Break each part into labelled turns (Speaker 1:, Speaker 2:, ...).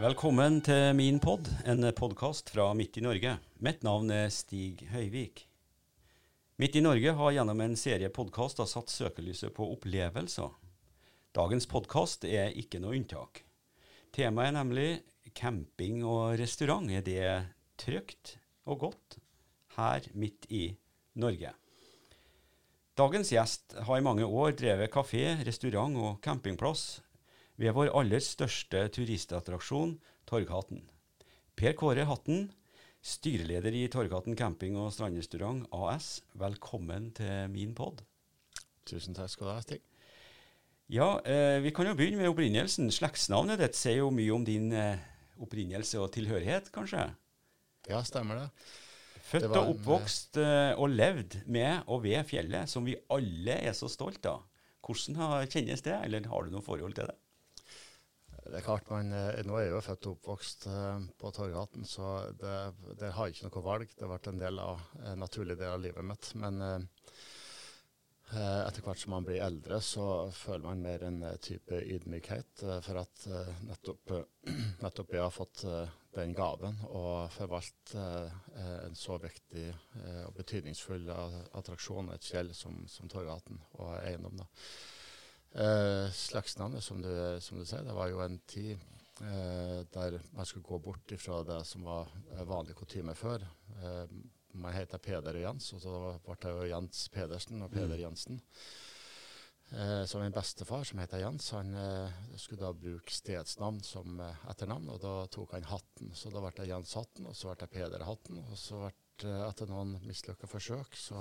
Speaker 1: Velkommen til min pod, en podkast fra Midt i Norge. Mitt navn er Stig Høyvik. Midt i Norge har gjennom en serie podkaster satt søkelyset på opplevelser. Dagens podkast er ikke noe unntak. Temaet er nemlig camping og restaurant. Er det trygt og godt her midt i Norge? Dagens gjest har i mange år drevet kafé, restaurant og campingplass ved vår aller største turistattraksjon, Torghatten. Per Kåre Hatten, styreleder i Torghatten camping- og strandrestaurant AS, velkommen til min pod.
Speaker 2: Tusen takk skal du ha, Stig.
Speaker 1: Ja, eh, Vi kan jo begynne med opprinnelsen. Slektsnavnet ditt sier jo mye om din eh, opprinnelse og tilhørighet, kanskje?
Speaker 2: Ja, stemmer det.
Speaker 1: Født og oppvokst eh, og levd med og ved fjellet, som vi alle er så stolt av. Hvordan har- kjennes det, eller har du noe forhold til det?
Speaker 2: Det er klart, man, eh, Nå er jeg jo født og oppvokst eh, på Torghatten, så det, det har ikke noe valg. Det har vært en del av, en naturlig del av livet mitt. Men eh, eh, etter hvert som man blir eldre, så føler man mer en eh, type ydmykhet eh, for at eh, nettopp, eh, nettopp jeg har fått eh, den gaven å forvalte eh, en så viktig eh, og betydningsfull attraksjon attraksjon, et fjell som, som Torghatten og eiendom. da. Eh, navnet, som du, som du sier, det var jo en tid eh, der man skulle gå bort ifra det som var eh, vanlig kutyme før. Eh, man heter Peder og Jens, og så ble det jo Jens Pedersen og Peder Jensen. Eh, så min bestefar, som heter Jens, han eh, skulle da bruke stedsnavn som etternavn, og da tok han Hatten. Så da ble det Jens Hatten, og så ble det Peder Hatten, og så ble etter noen mislykka forsøk, så,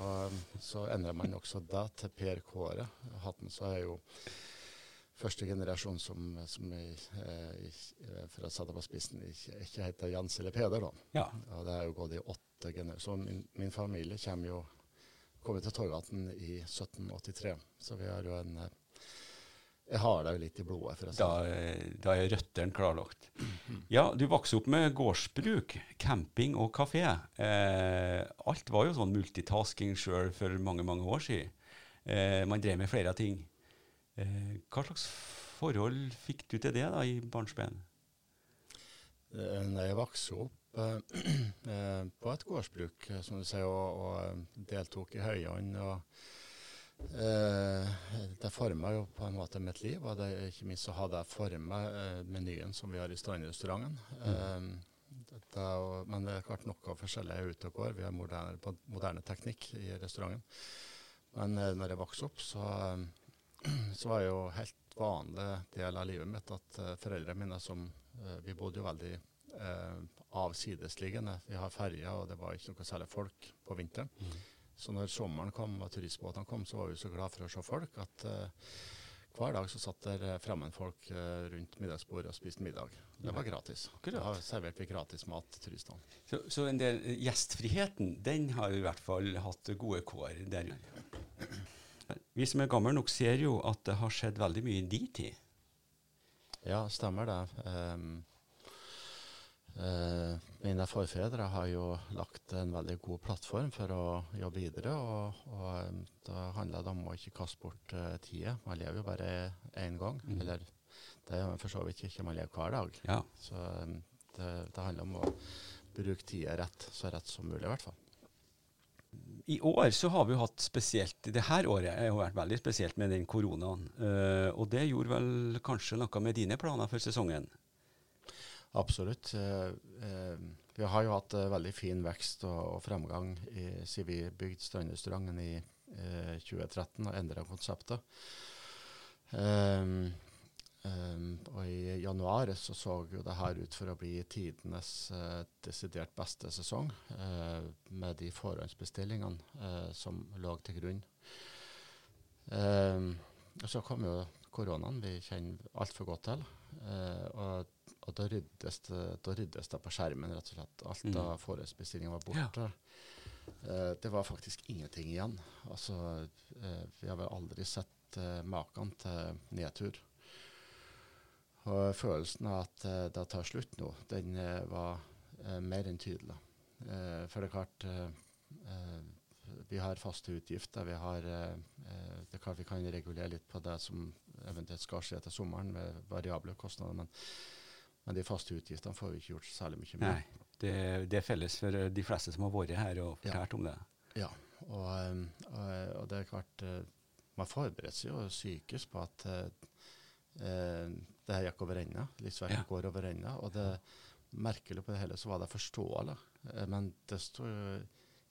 Speaker 2: så endrer man også det til Per Kåre Hatten. Så er jo første generasjon som, som i, eh, i- for å sette på spissen, ikke, ikke heter Jens eller Peder, da.
Speaker 1: Ja.
Speaker 2: Og det er jo gått i åtte generasjoner. Så min, min familie kommer jo kommer til Torgaten i 1783, så vi har jo en eh, Jeg har det jo litt i blodet, for si
Speaker 1: Da, eh, da er røttene klarlagt. Ja, du vokste opp med gårdsbruk, camping og kafé. Eh, alt var jo sånn multitasking sjøl for mange, mange år siden. Eh, man drev med flere ting. Eh, hva slags forhold fikk du til det da i barnsben?
Speaker 2: Da jeg vokste opp eh, eh, på et gårdsbruk, eh, som du sier, og, og eh, deltok i høyene og eh, Det forma jo på en måte mitt liv, og det, ikke minst så hadde det forma eh, menyen som vi har i strandrestauranten. Eh, dette, men det er klart noe forskjellig er ute og går. Vi har moderne, moderne teknikk i restauranten. Men eh, når jeg vokste opp, så, eh, så var det jo helt vanlig del av livet mitt at eh, foreldrene mine som eh, Vi bodde jo veldig eh, avsidesliggende. Vi har ferje, og det var ikke noe særlig folk på vinteren. Så når sommeren kom og turistbåtene kom, så var vi så glad for å se folk at uh, hver dag så satt der fremme fremmedfolk eh, rundt middagsbordet og spiste middag. Det var gratis.
Speaker 1: Akkurat.
Speaker 2: Da serverte vi gratis mat til turistene.
Speaker 1: Så, så en del gjestfriheten, den har i hvert fall hatt gode kår der. Vi som er gamle nok, ser jo at det har skjedd veldig mye i din tid.
Speaker 2: Ja, stemmer det. Um, eh, mine forfedre har jo lagt en veldig god plattform for å jobbe videre. Og, og em, da handler det om å ikke kaste bort uh, tida. Man lever jo bare én gang.
Speaker 1: Mm.
Speaker 2: Eller det er for så vidt ikke man lever hver dag.
Speaker 1: Ja.
Speaker 2: Så det, det handler om å bruke tida rett, så rett som mulig, i hvert fall.
Speaker 1: I år så har vi jo hatt spesielt Det her året har vært veldig spesielt med den koronaen. Uh, og det gjorde vel kanskje noe med dine planer for sesongen?
Speaker 2: Absolutt. Eh, eh, vi har jo hatt eh, veldig fin vekst og, fremgang i, siden vi bygde Strandrestauranten i eh, 2013 og endra konseptet. Og i januar så så jo det her ut for å bli tidenes desidert beste sesong, med de forhåndsbestillingene som lå til grunn. Og så kom jo koronaen vi kjenner altfor godt til. Og, og da, ryddes det, da ryddes det på skjermen, rett og slett. Alt
Speaker 1: Mm.
Speaker 2: av forhåndsbestillinger var borte. Eh, det var faktisk ingenting igjen. Altså, eh, vi har vel aldri sett eh, maken til nedtur. Og følelsen av at eh, det tar slutt nå, den eh, var eh, mer enn tydelig. Eh, for det er klart Vi har faste utgifter. Vi har, eh, det klart vi kan regulere litt på det som eventuelt skal skje til sommeren med variable kostnader. Men, Men de faste utgiftene får vi ikke gjort særlig mye med.
Speaker 1: Nei. Det, det er felles for eh, de fleste som har vært her og fortalt om det.
Speaker 2: Ja, og, um, og, og det er klart uh, Man forbereder seg jo psykisk på at uh, uh, det her gikk over ende. Livsverket
Speaker 1: Ja.
Speaker 2: går over ende. Og det merkelig på det hele så var det forståelig. Men desto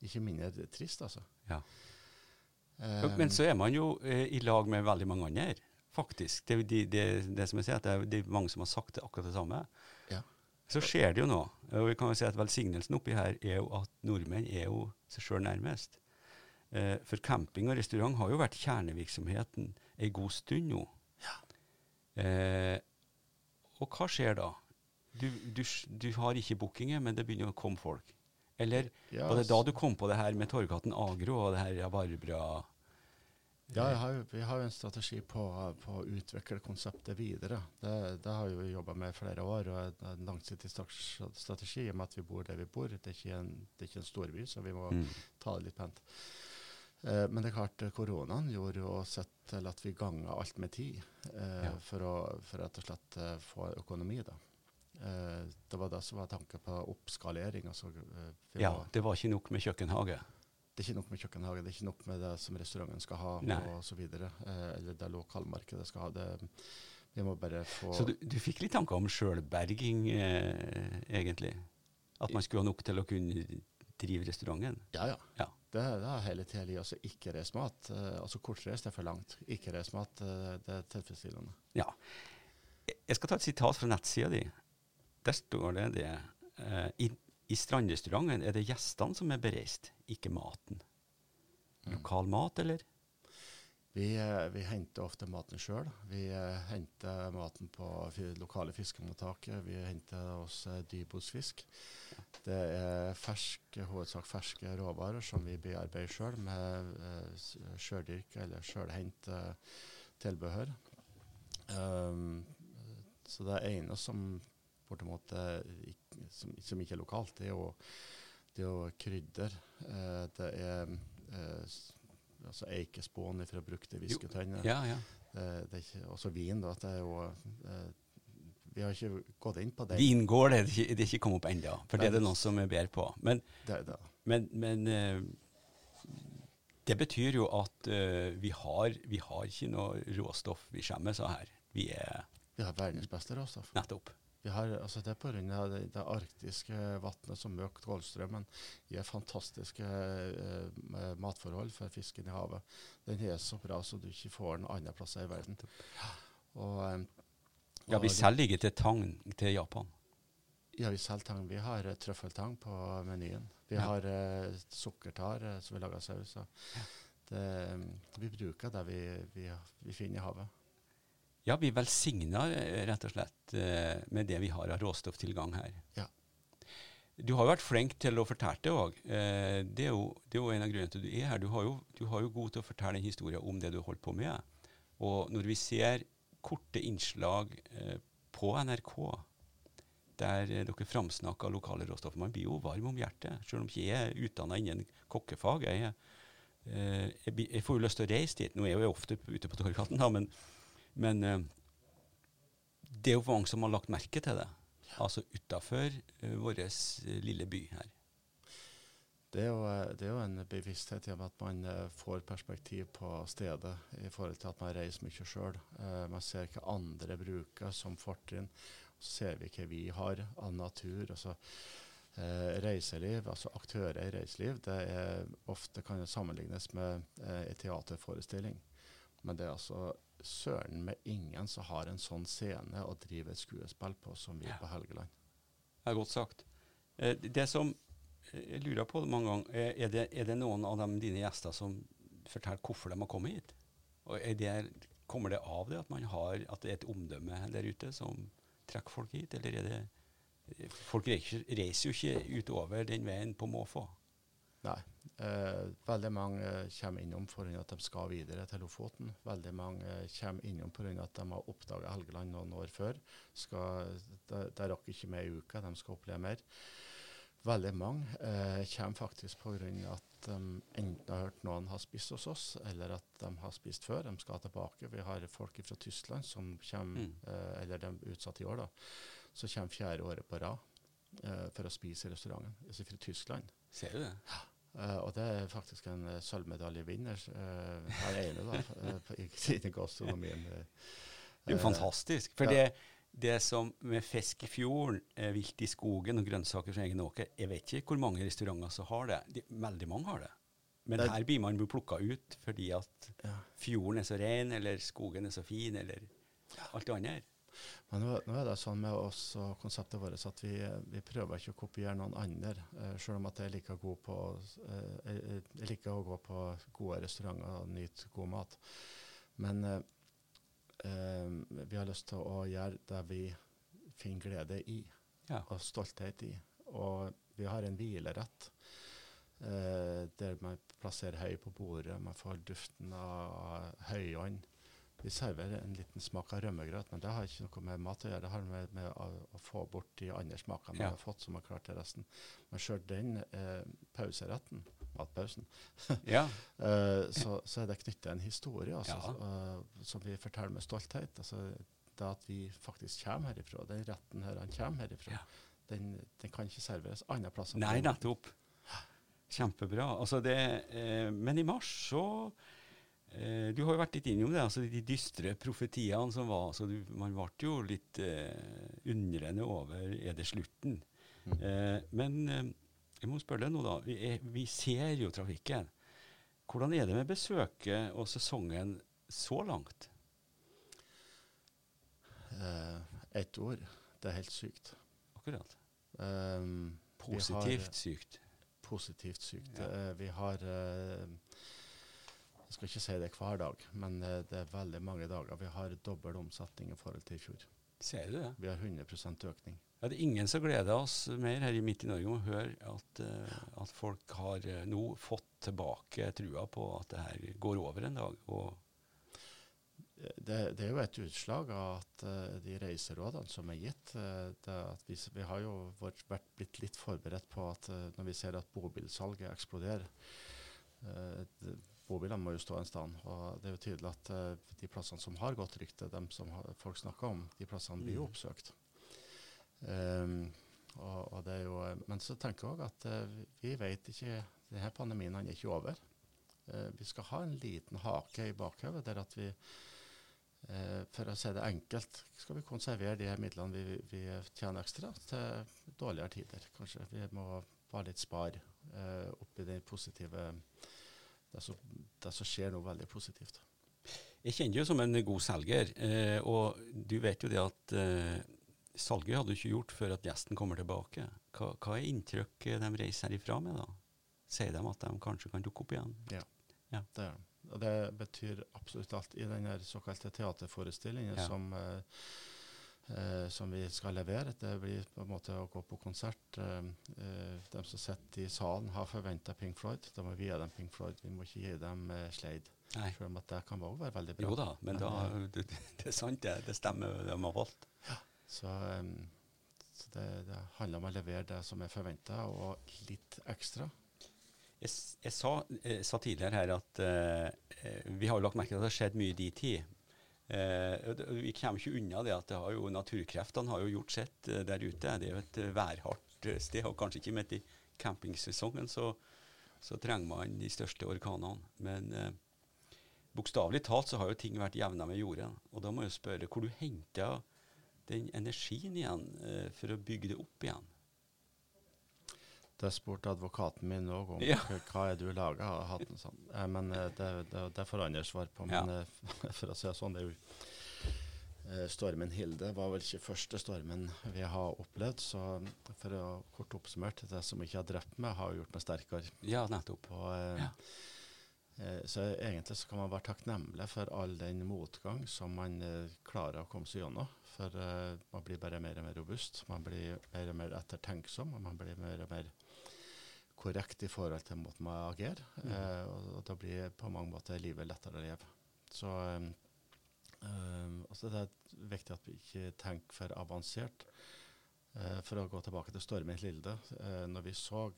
Speaker 2: ikke mindre trist, altså.
Speaker 1: Ja.
Speaker 2: Um,
Speaker 1: Men så er man jo eh, i lag med veldig mange andre, faktisk. Det, er det, det som jeg sier, at det er, det mange som har sagt det akkurat det samme.
Speaker 2: Ja.
Speaker 1: Så skjer det jo nå. Og vi kan jo si at velsignelsen oppi her er jo at nordmenn er jo seg sjøl nærmest. Eh, for camping og restaurant har jo vært kjernevirksomheten ei god stund nå. Eh, og hva skjer da? Du, du, du har ikke bookinger, men det begynner å komme folk. Eller
Speaker 2: yes.
Speaker 1: var det da du kom på det her med Torghatten Agro og det her rabarbra
Speaker 2: Ja, har, jo- vi har jo en strategi på, på å utvikle konseptet videre. Det, det har vi jobba med i flere år. og en- langsiktig strategi i og med at vi bor der vi bor. Det er ikke en, det er ikke en storby, så vi må
Speaker 1: Mm.
Speaker 2: ta det litt pent. Eh, men det er klart, eh, koronaen gjorde jo sett til at vi ganga alt med tid eh,
Speaker 1: Ja.
Speaker 2: for å for rett og slett eh, få økonomi. da. Eh, det var det som var tanken på oppskalering. Altså, eh,
Speaker 1: Ja, det var ikke nok med kjøkkenhage.
Speaker 2: Det er ikke nok med kjøkkenhage, det er ikke nok med det som restauranten skal ha,
Speaker 1: Nei.
Speaker 2: og så videre, eh, eller det lokalmarkedet skal ha. Det, vi må bare få
Speaker 1: Så du, du fikk litt tanker om sjølberging, eh, egentlig? At man skulle ha nok til å kunne drive restauranten?
Speaker 2: Ja, ja.
Speaker 1: Ja.
Speaker 2: Det, det er hele tida. Altså, ikke reis mat. Eh, altså kortreist er for langt. Ikke reis mat, eh, det er tilfredsstillende.
Speaker 1: Ja. Jeg skal ta et sitat fra nettsida di. Der står det det. eh, i, strandrestauranten er det gjestene som er bereist, ikke maten.
Speaker 2: Mm.
Speaker 1: Lokal mat, eller?
Speaker 2: Vi, eh, vi henter ofte maten sjøl. Vi eh, henter maten på lokale fiskemottaket. Vi henter oss eh. Det er ferske, hovedsak ferske råvarer som vi bearbeider sjøl med sjøldyrk eller sjølhendt eh, tilbehør. Um, så det er ene som bortimot er ikk- som, som ikke er lokalt, det er jo, det er jo krydder. Eh, det er eh, altså eikespån fra brukte visketønner.
Speaker 1: Ja, ja.
Speaker 2: Er også vin, da. Det er jo eh, Vi har ikke gått inn på det.
Speaker 1: Vingård er det ikke, det er ikke kommet opp ennå, for det er det noen som er bedre på. Men,
Speaker 2: Det, det.
Speaker 1: men, men eh, det betyr jo at eh, vi, har, vi har ikke noe råstoff vi skjemmes av her. Vi er
Speaker 2: Vi har verdens beste råstoff.
Speaker 1: nettopp.
Speaker 2: Vi har, altså det er pga. Det, det arktiske vannet som øker Golfstrømmen, gir fantastiske eh, matforhold for fisken i havet. Den er så bra så du ikke får den andre plasser i verden. Og, og,
Speaker 1: Ja, vi selger ikke til tang til Japan.
Speaker 2: Ja, vi selger tang. Vi har uh, trøffeltang på menyen. Vi
Speaker 1: Ja.
Speaker 2: har eh, sukkertar eh, som vi lager saus av. Det, vi bruker det vi, vi, vi finner i havet.
Speaker 1: Ja, vi velsigner eh, rett og slett eh, med det vi har av råstofftilgang her.
Speaker 2: Ja.
Speaker 1: Du har jo vært flink til å fortelle det òg. Eh, det, er jo- det er jo en av grunnene til at du er her. Du har jo, du har jo god til å fortelle en historie om det du holdt på med. Og når vi ser korte innslag på NRK der dere framsnakker lokale råstoffer, man blir jo varm om hjertet. Selv om ikke jeg er utdanna innen kokkefag. Jeg, jeg, jeg får jo lyst til å reise dit. Nå er jeg jo ofte ute på Torgaten, da, men men eh, det er jo mange som har lagt merke til det. Altså utafor uh, vår eh, lille by her.
Speaker 2: Det er, jo, eh, det er jo en bevissthet i at man eh, får perspektiv på stedet i forhold til at man reiser mye sjøl. man ser hva andre bruker som fortrinn. Så ser vi hva vi har av natur. Altså, eh, reiseliv, altså aktører i reiseliv, det er ofte kan sammenlignes med eh, en teaterforestilling. Men det er altså søren med ingen som har en sånn scene å drive et skuespill på som vi
Speaker 1: Ja.
Speaker 2: på Helgeland.
Speaker 1: Det er godt sagt. Eh, det som eh, jeg lurer på mange ganger, er, er, det, er det noen av dem, dine gjester som forteller hvorfor de har kommet hit? Og er det, kommer det av det at man har, at det er et omdømme der ute som trekker folk hit, eller er det Folk reiser, reiser jo ikke utover den veien på måfå.
Speaker 2: Nei. Eh, veldig mange kommer innom pga. at de skal videre til Lofoten. Veldig mange kommer innom pga. at de har oppdaga Helgeland noen år før. Skal, de, de rakk ikke med i uka, de skal oppleve mer. Veldig mange eh, kommer faktisk pga. at de enten har hørt noen har spist hos oss, eller at de har spist før. De skal tilbake. Vi har folk fra Tyskland som kommer,
Speaker 1: Mm.
Speaker 2: eh, eller de er utsatt i år, da, som kommer fjerde året på rad eh, for å spise i restauranten. Altså fra Tyskland.
Speaker 1: Ser du det?
Speaker 2: Uh, og det er faktisk en uh, sølvmedaljevinner, uh, her ene da, uh, på- i, i gastronomien. Uh,
Speaker 1: Det er jo fantastisk. For
Speaker 2: ja.
Speaker 1: det, det som med fisk i fjorden, vilt i skogen og grønnsaker fra egen åker Jeg vet ikke hvor mange restauranter som har det. De, veldig mange har det. Men
Speaker 2: Det-
Speaker 1: her blir man plukka ut fordi at
Speaker 2: Ja.
Speaker 1: fjorden er så ren, eller skogen er så fin, eller alt det andre.
Speaker 2: Men nå, nå er det sånn med oss og konseptet vårt at vi, vi prøver ikke å kopiere noen andre, eh, selv om at jeg liker, på, eh, jeg, jeg liker å gå på gode restauranter og nyte god mat. Men eh, eh, vi har lyst til å gjøre det vi finner glede i,
Speaker 1: Ja.
Speaker 2: og stolthet i. Og vi har en hvilerett eh, der man plasserer høy på bordet, man får duften av høyånd. Vi serverer en liten smak av rømmegrøt, men det har ikke noe med mat å gjøre. Det har med, med å, å få bort de andre smakene man
Speaker 1: Ja.
Speaker 2: har fått, som har klart det resten. Men sjøl den eh, pauseretten, matpausen,
Speaker 1: ja.
Speaker 2: eh, så, så er det knyttet en historie altså,
Speaker 1: Ja.
Speaker 2: eh, som vi forteller med stolthet. Altså, det at vi faktisk kommer herifra, den retten her han kommer herifra, den, den kan ikke serveres andre plasser.
Speaker 1: Nei, nettopp. Kjempebra. Altså det, eh, men i mars så eh, Du har jo vært litt innom det, altså de dystre profetiene som var. altså du, Man ble jo litt eh, undrende over Er det slutten?
Speaker 2: Mm.
Speaker 1: Eh, men eh, jeg må spørre deg nå, da. Vi, er, vi ser jo trafikken. Hvordan er det med besøket og sesongen så langt?
Speaker 2: Eh, ett ord. Det er helt sykt.
Speaker 1: Akkurat.
Speaker 2: Um, positivt har-
Speaker 1: Positivt sykt.
Speaker 2: positivt sykt.
Speaker 1: Ja.
Speaker 2: Eh, vi har eh, Jeg skal ikke si det hver dag, men det er veldig mange dager. Vi har dobbel omsetning i forhold til i fjor.
Speaker 1: Ser du det?
Speaker 2: Vi har 100% økning.
Speaker 1: Ja, det er ingen som gleder oss mer her i midt i Norge om å høre at, eh, at folk har eh, nå fått tilbake trua på at det her går over en dag. Og
Speaker 2: Det, det er jo et utslag av at eh, de reiserådene som er gitt er at vi, vi har jo vært, blitt litt forberedt på at når vi ser at bobilsalget eksploderer det, Bobilene må jo stå en stand. og Det er jo tydelig at uh, de plassene som har godt rykte, dem som har, folk snakker om, de plassene blir jo
Speaker 1: Mm.
Speaker 2: oppsøkt. Um, og, og det er jo, eh, men så tenker jeg òg at uh, vi vet ikke Denne pandemien er ikke over. Uh, vi skal ha en liten hake i bakhodet der at vi eh, for å si det enkelt, skal vi konservere de midlene vi, vi tjener ekstra til dårligere tider. Kanskje vi må være litt spar eh, oppi den positive det som, det som skjer nå, veldig positivt.
Speaker 1: jeg kjenner jo som en god selger, eh, og du vet jo det at eh, salget hadde du ikke gjort før at gjesten kommer tilbake. Hva, hva er inntrykket de reiser herifra med, da? Sier de at de kanskje kan dukke opp igjen?
Speaker 2: Det, gjør det. og det betyr absolutt alt. I den såkalte teaterforestillingen
Speaker 1: Ja.
Speaker 2: som, eh, eh, som vi skal levere, det blir på en måte å gå på konsert. Eh, eh, de som sitter i salen har forventa Pink Floyd. Da må vi gi dem Pink Floyd. Vi må ikke gi dem eh, Slade.
Speaker 1: Nei.
Speaker 2: Selv om at det kan også være veldig bra.
Speaker 1: Jo da, men da, det, det er sant, det. Det stemmer, de har valgt.
Speaker 2: Så, um, så det, det handler om å levere det som er forventa, og litt ekstra.
Speaker 1: Jeg, jeg, sa, jeg sa tidligere her at eh, eh, vi har lagt merke til at det har skjedd mye i din tid. Eh, vi kommer ikke unna det at det har jo, naturkreftene har jo gjort sitt eh, der ute. Det er jo et eh, værhardt eh, sted, og kanskje ikke midt i campingsesongen så, så trenger man de største orkanene. Men eh, bokstavelig talt så har jo ting vært jevna med jorden. Og da må jeg spørre hvor du henter den energien igjen eh, for å bygge det opp igjen.
Speaker 2: Det spurte advokaten min òg om.
Speaker 1: Ja.
Speaker 2: Hva- er du laga av hatten? Sånn. Eh, men eh, det, det, det får andre svar på. Men
Speaker 1: Ja.
Speaker 2: eh, for å si det sånn, det er jo Stormen Hilde var vel ikke første stormen vi har opplevd. Så for å kort oppsummert, det som ikke har drept meg, har gjort meg sterkere.
Speaker 1: Ja, nettopp.
Speaker 2: Og, eh,
Speaker 1: Ja.
Speaker 2: eh, så egentlig så kan man være takknemlig for all den motgang som man klarer å komme seg gjennom. For man blir bare mer og mer robust. Man blir mer og mer ettertenksom, og man blir mer og mer korrekt i forhold til måten man agerer.
Speaker 1: Mm.
Speaker 2: Eh, og, og da blir på mange måter livet lettere å leve. Så eh, eh, altså det er viktig at vi ikke tenker for avansert. Eh, for å gå tilbake til Stormen Lilde Eh, når vi så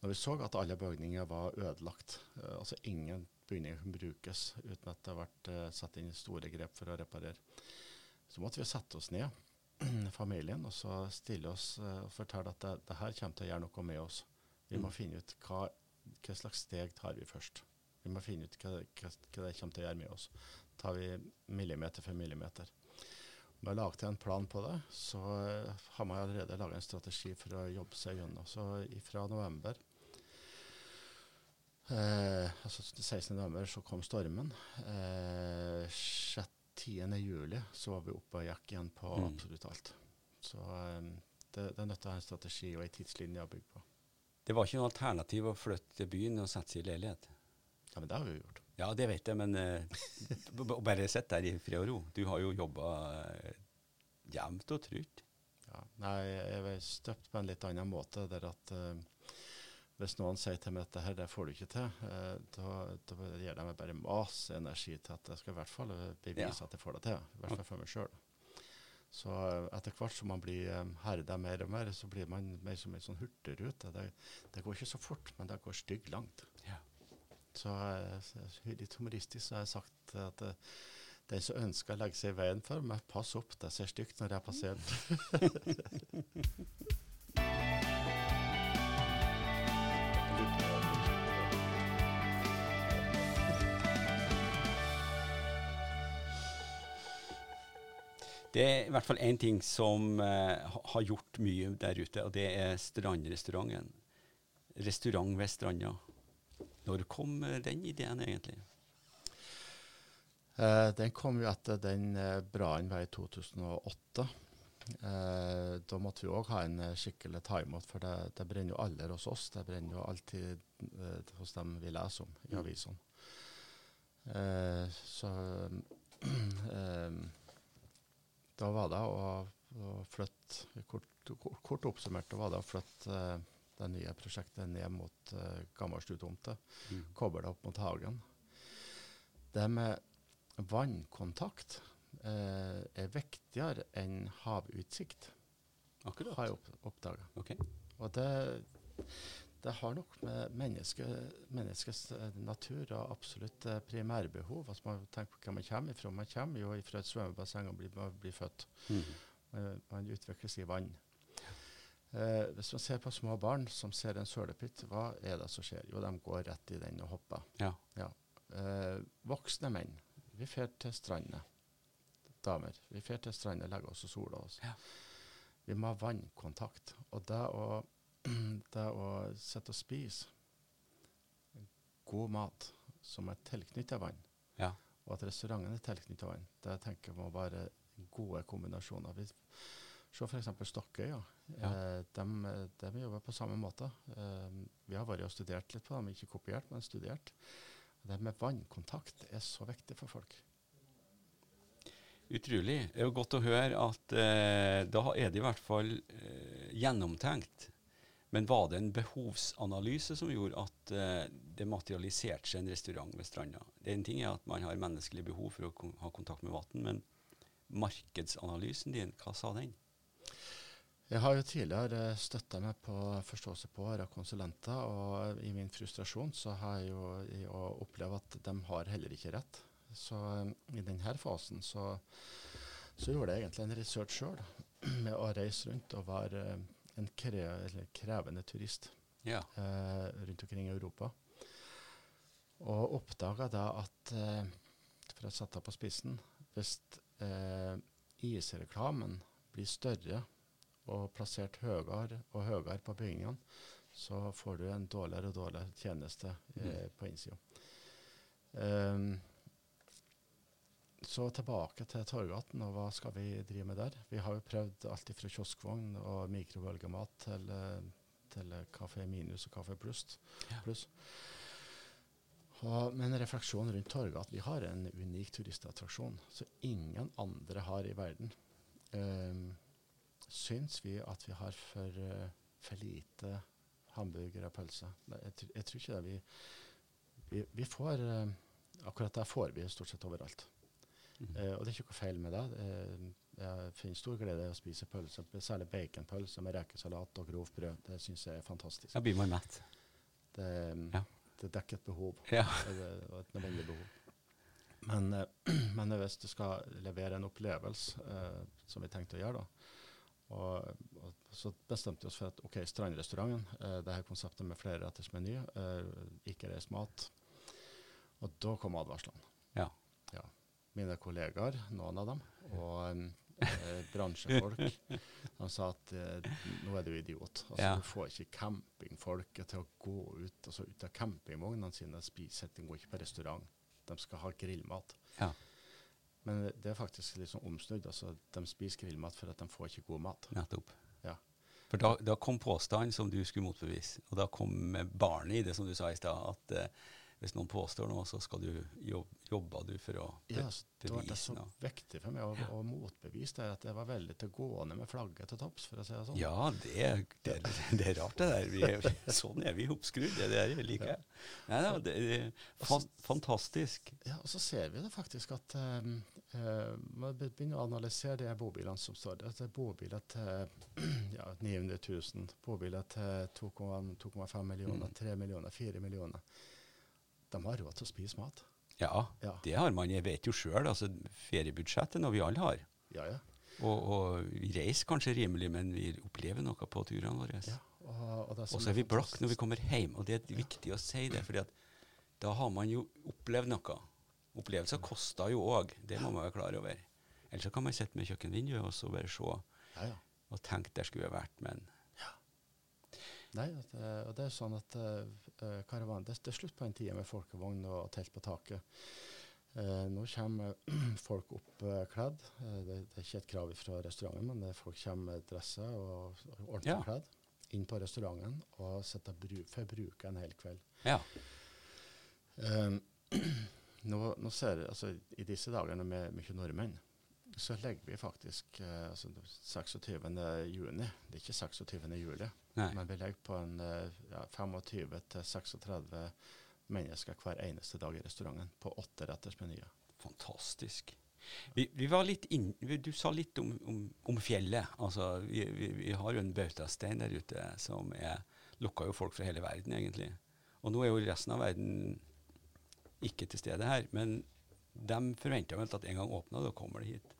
Speaker 2: når vi så at alle bygninger var ødelagt, eh, altså ingen bygninger kunne brukes uten at det har vært satt inn store grep for å reparere, så måtte vi sette oss ned familien og så stille oss og fortelle at det, det her kommer til å gjøre noe med oss. Vi må finne ut hva, hva slags steg tar vi først. Vi må finne ut hva, hva, hva det kommer til å gjøre med oss. Tar vi millimeter for millimeter. Vi har laget en plan på det, så eh, har man allerede laget en strategi for å jobbe seg gjennom. Så fra november eh, altså 16. november så kom stormen. Eh, 6. 10. juli så var vi oppe og gikk igjen på
Speaker 1: Mm.
Speaker 2: absolutt alt. Så eh, det, det er nødt til å ha en strategi og en tidslinje å bygge på.
Speaker 1: Det var ikke noe alternativ å flytte til byen og sette seg i leilighet.
Speaker 2: Ja, men det har vi jo gjort.
Speaker 1: Ja, det vet jeg, men eh, b- bare sitt der i fred og ro. Du har jo jobba uh, jevnt og trutt.
Speaker 2: Ja. Nei, jeg er støpt på en litt annen måte. der at uh, Hvis noen sier til meg at det her det får du ikke til, uh, da, da gir de meg bare masse energi til at jeg skal i hvert fall eh, bevise
Speaker 1: Ja.
Speaker 2: at jeg får det til. I hvert fall for meg sjøl. Så eh, etter hvert som man blir um, herda mer og mer, så blir man mer som en sånn hurtigrute. Det, det går ikke så fort, men det går stygg langt.
Speaker 1: Ja.
Speaker 2: Så eh, litt humoristisk så har jeg sagt at eh, den som ønsker å legge seg i veien for meg, pass opp, det ser stygt når jeg passerer.
Speaker 1: Det er i hvert fall én ting som eh, har gjort mye der ute, og det er Strandrestauranten. Restaurant ved stranda. Når kom eh, den ideen, egentlig?
Speaker 2: Eh, den kom jo etter den eh, brannen var i 2008. Eh, da måtte vi òg ha en eh, skikkelig timeout, for det, det brenner jo aldri hos oss. Det brenner jo alltid eh, hos dem vi leser om i
Speaker 1: Mm.
Speaker 2: avisene. Eh, så eh, da var det å, flytte kort, kort, oppsummert da var det å flytte eh, det nye prosjektet ned mot uh, Gammelstutomtet
Speaker 1: Mm.
Speaker 2: koble det opp mot hagen. Det med vannkontakt eh, er viktigere enn havutsikt,
Speaker 1: Akkurat.
Speaker 2: har jeg opp, oppdaga.
Speaker 1: Okay.
Speaker 2: Og det, det har nok med menneske, menneskets eh, natur og absolutt eh, primærbehov altså Man tenker på hva man kommer ifra. Man kommer jo ifra et svømmebasseng og blir, blir født.
Speaker 1: Mm.
Speaker 2: Man, man utvikles i vann. Eh, hvis man ser på små barn som ser en sølepytt, hva er det som skjer? Jo, de går rett i den og hopper.
Speaker 1: Ja.
Speaker 2: Eh, voksne menn, vi drar til stranda. Damer, vi drar til stranda, legger oss og soler oss.
Speaker 1: Ja.
Speaker 2: Vi må ha vannkontakt. Og det å, det å sitte og spise god mat som er tilknyttet vann,
Speaker 1: Ja.
Speaker 2: og at restauranten er tilknyttet vann, det tenker jeg må være gode kombinasjoner. Vi, se f.eks. Stokkøya. Ja. Eh, de, de jobber på samme måte. Eh, vi har vært og studert litt på dem, ikke kopiert, men studert. Det med vannkontakt er så viktig for folk.
Speaker 1: Utrolig. Det er jo godt å høre at eh, da er det i hvert fall eh, gjennomtenkt. Men var det en behovsanalyse som gjorde at uh, det materialiserte seg en restaurant ved stranda? En ting er at man har menneskelig behov for å kon ha kontakt med vann, men markedsanalysen din, hva sa den?
Speaker 2: Jeg har jo tidligere støtta meg på forståelse på av konsulenter, og i min frustrasjon så har jeg jo opplevd at de har heller ikke rett. Så um, i denne fasen så, så gjorde jeg egentlig en research sjøl, med å reise rundt og være eh, en kre eller krevende turist
Speaker 1: Ja.
Speaker 2: eh, rundt omkring i Europa. Og oppdaga da at, eh, for å sette det på spissen, hvis eh, isreklamen blir større og plassert høyere og høyere på bygningene, så får du en dårligere og dårligere tjeneste eh, på innsida. Um, så tilbake til Torgaten, og hva skal vi drive med der? Vi har jo prøvd alt fra kioskvogn og mikrobølgemat til, eh, til Kafé Minus og Kafé Pluss.
Speaker 1: Ja.
Speaker 2: Plus. Og, men refleksjon rundt Torgat. Vi har en unik turistattraksjon som ingen andre har i verden. Um, syns vi at vi har for, eh, for lite hamburger og pølse? Jeg, jeg tror ikke det. Vi, vi, vi får eh, Akkurat det får vi stort sett overalt. Eh, og det er ikke noe feil med det. Eh, jeg finner stor glede i å spise pølser, særlig baconpølser med rekesalat og grovt brød. Det syns jeg er fantastisk.
Speaker 1: Da blir man mett.
Speaker 2: Det,
Speaker 1: Ja.
Speaker 2: det dekker et behov,
Speaker 1: Ja.
Speaker 2: og et nødvendig behov. Men, eh, men hvis du skal levere en opplevelse, eh, som vi tenkte å gjøre, da, og, og, så bestemte vi oss for at OK, Strandrestauranten, eh, det her konseptet med flerretters meny, eh, ikke reist mat. Og da kom advarslene. Mine kollegaer, noen av dem, og eh, bransjefolk, de sa at eh, nå er du idiot. Altså,
Speaker 1: Ja.
Speaker 2: Du får ikke campingfolket til å gå ut altså, ut av campingvognene sine og spise. De går ikke på restaurant. De skal ha grillmat.
Speaker 1: Ja.
Speaker 2: Men det er faktisk litt sånn omsnudd. Altså, de spiser grillmat for at de får ikke god mat.
Speaker 1: Nettopp.
Speaker 2: Ja.
Speaker 1: For da, da kom påstanden som du skulle motbevise, og da kom barnet i det, som du sa i stad, at eh, hvis noen påstår noe, så skal du jobb, jobbe du for å bevise
Speaker 2: Ja, så det var så viktig for meg å, å motbevise det, at jeg var veldig til gående med flagget til topps, for å si det sånn.
Speaker 1: Ja, det, det, det er rart det der. Vi er, sånn er vi oppskrudd. Det der liker jeg. Nei, da, det, er fan, fantastisk.
Speaker 2: Ja, og så ser vi det faktisk at um, uh, man begynner å analysere de bobilene som står der. Det er bobiler til ja, 900 000, bobiler til 2,5 2,5 millioner,
Speaker 1: Mm.
Speaker 2: 3 millioner, 4 millioner. De har råd til å spise mat.
Speaker 1: Ja,
Speaker 2: Ja,
Speaker 1: det har man. Jeg vet jo sjøl. Altså, feriebudsjettet når vi alle har.
Speaker 2: ja. ja.
Speaker 1: Og, og vi reiser kanskje rimelig, men vi opplever noe på turene våre.
Speaker 2: ja. Og, og,
Speaker 1: så er vi blakk når vi kommer hjem, og det er viktig å si det, fordi da har man jo opplevd noe. Opplevelser koster jo òg, det må man være klar over. Ellers så kan man sitte med kjøkkenvinduet og så bare se
Speaker 2: Ja, ja.
Speaker 1: og tenke der skulle jeg vært, men
Speaker 2: Nei, at, eh, og det er sånn at uh, karavan, det, det er slutt på den tida med folkevogn og telt på taket. Uh, nå kommer folk oppkledd. Uh, det, det er ikke et krav fra restauranten, men folk kommer med dresser og, og ordentlig
Speaker 1: Ja.
Speaker 2: kledd inn på restauranten og sitter og får bruke en hel kveld.
Speaker 1: ja.
Speaker 2: Um, nå, nå ser altså, I disse dagene med mye nordmenn, så legger vi faktisk eh, altså, 26. juni. Det er ikke 26. juli.
Speaker 1: Nei.
Speaker 2: Men vi legger på en eh, ja, 25-36 mennesker hver eneste dag i restauranten på åtteretters menyer.
Speaker 1: Fantastisk. Vi, vi var litt inn, du sa litt om, om, om fjellet. Altså, vi, vi, vi har jo en bautastein der ute som er, lokker jo folk fra hele verden, egentlig. Og nå er jo resten av verden ikke til stede her. Men de forventer vel at en gang åpner, da kommer de hit.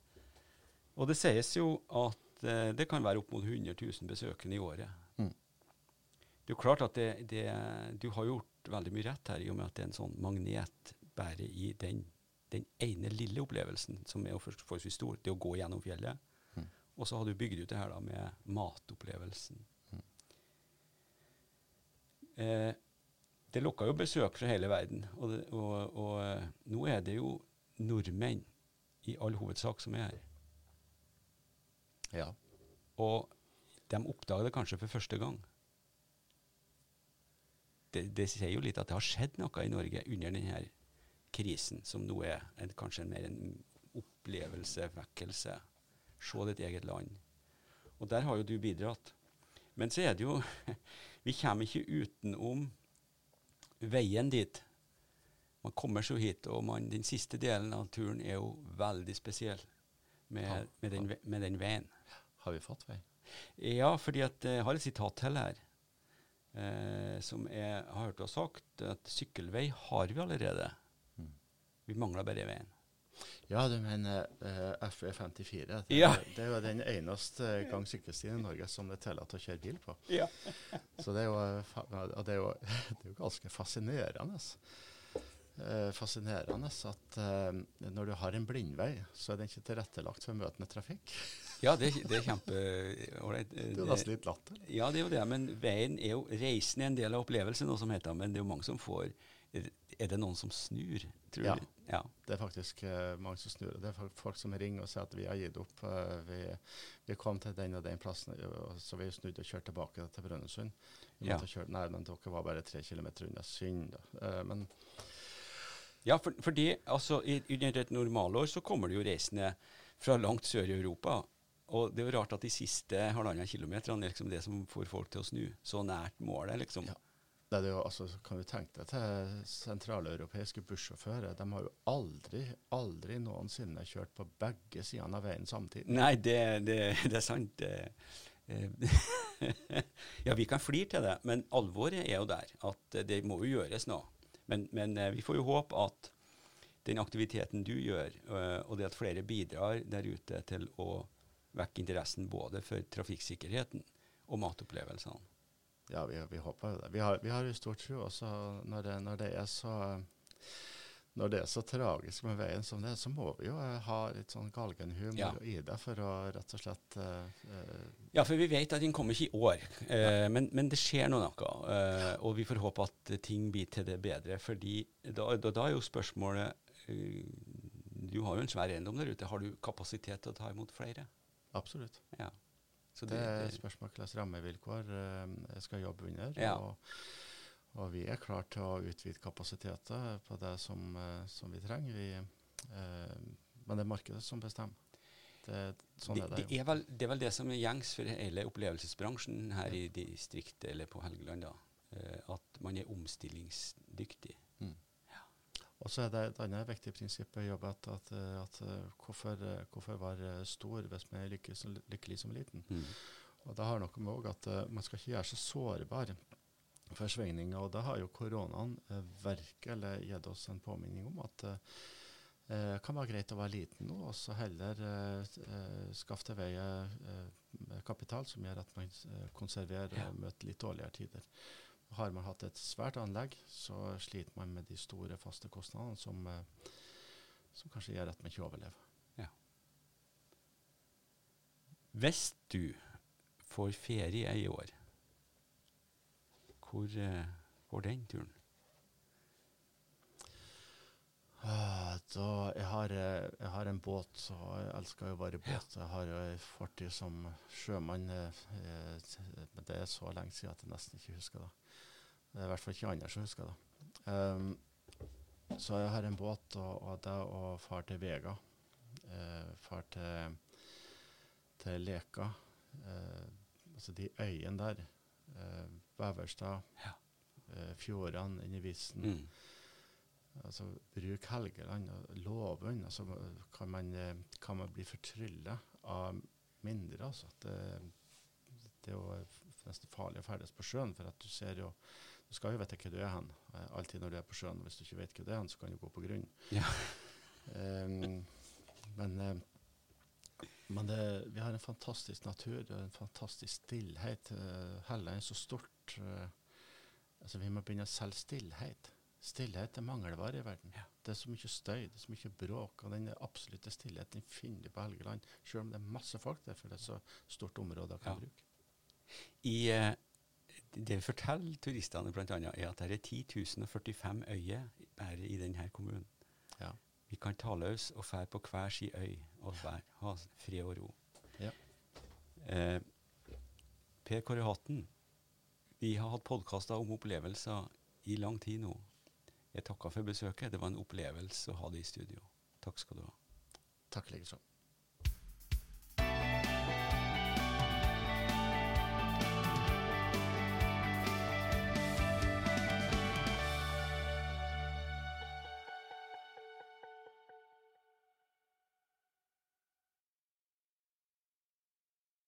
Speaker 1: Og det sies jo at eh, det kan være opp mot 100 000 besøkende i året.
Speaker 2: Mm.
Speaker 1: Det er jo klart at det, det, du har gjort veldig mye rett her, i og med at det er en sånn magnet bare i den, den ene lille opplevelsen, som er forholdsvis stor, det å gå gjennom fjellet.
Speaker 2: Mm.
Speaker 1: Og så har du bygd ut det her da med matopplevelsen.
Speaker 2: Mm.
Speaker 1: Eh, det lokker jo besøk fra hele verden, og, det, og, og eh, nå er det jo nordmenn i all hovedsak som er her.
Speaker 2: Ja.
Speaker 1: Og de oppdager det kanskje for første gang. Det, det sier jo litt at det har skjedd noe i Norge under denne krisen, som nå er en, kanskje mer en opplevelse, vekkelse. Se ditt eget land. Og der har jo du bidratt. Men så er det jo Vi kommer ikke utenom veien dit. Man kommer så hit, og man, den siste delen av turen er jo veldig spesiell med, med, den, med den veien.
Speaker 2: Har vi fått vei?
Speaker 1: Ja, fordi at jeg har et sitat til her. Eh, som jeg har hørt du har sagt, at sykkelvei har vi allerede.
Speaker 2: Mm.
Speaker 1: Vi mangler bare veien.
Speaker 2: Ja, du mener eh, FE54. Det,
Speaker 1: Ja.
Speaker 2: det er jo den eneste gang sykkelstien i Norge som det er tillatt å kjøre bil på.
Speaker 1: Ja.
Speaker 2: Så det er jo, det er jo, det er jo ganske fascinerende. Eh, fascinerende at eh, når du har en blindvei, så er den ikke tilrettelagt for møtende trafikk.
Speaker 1: Ja, det, det er kjempeålreit.
Speaker 2: Det er jo nesten litt latter.
Speaker 1: Ja, det er jo det, men veien er jo Reisen er en del av opplevelsen, noe som heter, men det er jo mange som får Er det noen som snur, tror
Speaker 2: Ja.
Speaker 1: du? Ja.
Speaker 2: Det er faktisk eh, mange som snur. Det er folk, som ringer og sier at vi har gitt opp. eh, vi, vi kom til den og den plassen, og så vi snudde og kjørte tilbake til Brønnøysund. Vi
Speaker 1: Ja.
Speaker 2: måtte kjøre- Nei, men dere var bare tre kilometer unna. Synd, da. Eh, men
Speaker 1: Ja, for, fordi altså, i, under et normalår så kommer det jo reisende fra langt sør i Europa. Og det er jo rart at de siste halvannen kilometerne er liksom det som får folk til å snu. Så nært målet, liksom.
Speaker 2: Ja. det er det jo, altså, kan du tenke deg til sentraleuropeiske bussjåfører. De har jo aldri, aldri noensinne kjørt på begge sidene av veien samtidig.
Speaker 1: Nei, det, det, det er sant. Eh, ja, vi kan flire til det, men alvoret er jo der. At det må jo gjøres nå. Men, men eh, vi får jo håpe at den aktiviteten du gjør, øh, og det at flere bidrar der ute til å vekke interessen både for trafikksikkerheten og matopplevelsene.
Speaker 2: Ja, vi, vi håper jo det. Vi har, vi har jo stor tro også når det, når det er så når det er så tragisk med veien som det er, så må vi jo eh, ha litt sånn galgenhumor
Speaker 1: Ja.
Speaker 2: i det for å rett og slett eh,
Speaker 1: Ja, for vi vet at den kommer ikke i år, eh, men, men det skjer nå noe. Uh, og vi får håpe at ting blir til det bedre. fordi da, da, da er jo spørsmålet Du har jo en svær eiendom der ute. Har du kapasitet til å ta imot flere?
Speaker 2: Absolutt.
Speaker 1: Ja. Så
Speaker 2: Det er et spørsmål hvilke rammevilkår eh, jeg skal jobbe under.
Speaker 1: Ja.
Speaker 2: Og, og vi er klare til å utvide kapasiteter på det som, eh, som vi trenger. Vi, eh, men det er markedet som bestemmer. Det, sånn
Speaker 1: det,
Speaker 2: er det
Speaker 1: det, er vel, det er vel det som er gjengs for hele opplevelsesbransjen her i distriktet eller på Helgeland. da, eh, At man er omstillingsdyktig.
Speaker 2: Mm. Og så er det et annet viktig prinsipp i jobb at, at, eh, at hvorfor, hvorfor være stor hvis man er lykkelig, som- lykkelig som liten?
Speaker 1: Mm.
Speaker 2: Og det har noe med at man skal ikke gjøre seg sårbar for svingninger. Og da har jo koronaen uh, virkelig gitt oss en påminning om at det uh, kan være greit å være liten nå, og så heller uh, skaffe til veie eh, kapital som gjør at man eh, konserverer
Speaker 1: Ja.
Speaker 2: og møter litt dårligere tider. Har man hatt et svært anlegg, så sliter man med de store faste kostnadene som, eh, som kanskje gjør at man ikke overlever.
Speaker 1: Hvis du får ferie i år, hvor eh, går den turen?
Speaker 2: Ah, Da, jeg, har, eh, jeg har en båt, og jeg elsker jo å være i båt. Jeg har jo en fortid som sjømann, eh, men det er så lenge siden at jeg nesten ikke husker det. Det er i hvert fall ikke andre som husker det. Um, så jeg har en båt, og, og det å far til Vega, uh, far til, til Leka, Uh, altså de øyene der, uh, Veverstad,
Speaker 1: Ja.
Speaker 2: eh, fjordene inni Visen,
Speaker 1: Mm.
Speaker 2: Altså, bruk Helgeland og Låven. Altså, kan, man, eh, kan man bli fortrylla av mindre, altså. Det, det er jo nesten farlig å ferdes på sjøen, for at du ser jo Du skal jo vite hvor du er hen. Eh, alltid når du er på sjøen. Hvis du ikke vet hvor du er hen, så kan du gå på grunn.
Speaker 1: Ja.
Speaker 2: um, men eh, men det, vi har en fantastisk natur og en fantastisk stillhet. Uh, Helland er så stort. eh, altså Vi må begynne å selge stillhet. Stillhet er mangelvare i verden.
Speaker 1: Ja.
Speaker 2: Det er så mye støy, det er så mye bråk. Og den absolutte stillheten finner du på Helgeland, selv om det er masse folk der, for det er så stort område å kan
Speaker 1: Ja.
Speaker 2: bruke.
Speaker 1: I, eh, det vi forteller turistene annet, er at det er 10 045 øyer bare i denne kommunen.
Speaker 2: Ja.
Speaker 1: Vi kan ta løs og fære på hver sin øy og hver, ha fred og ro.
Speaker 2: Ja.
Speaker 1: Eh, per Kåre Hatten, vi har hatt podkaster om opplevelser i lang tid nå. Jeg takker for besøket. Det var en opplevelse å ha det i studio. Takk skal du ha.
Speaker 2: Takk likeså.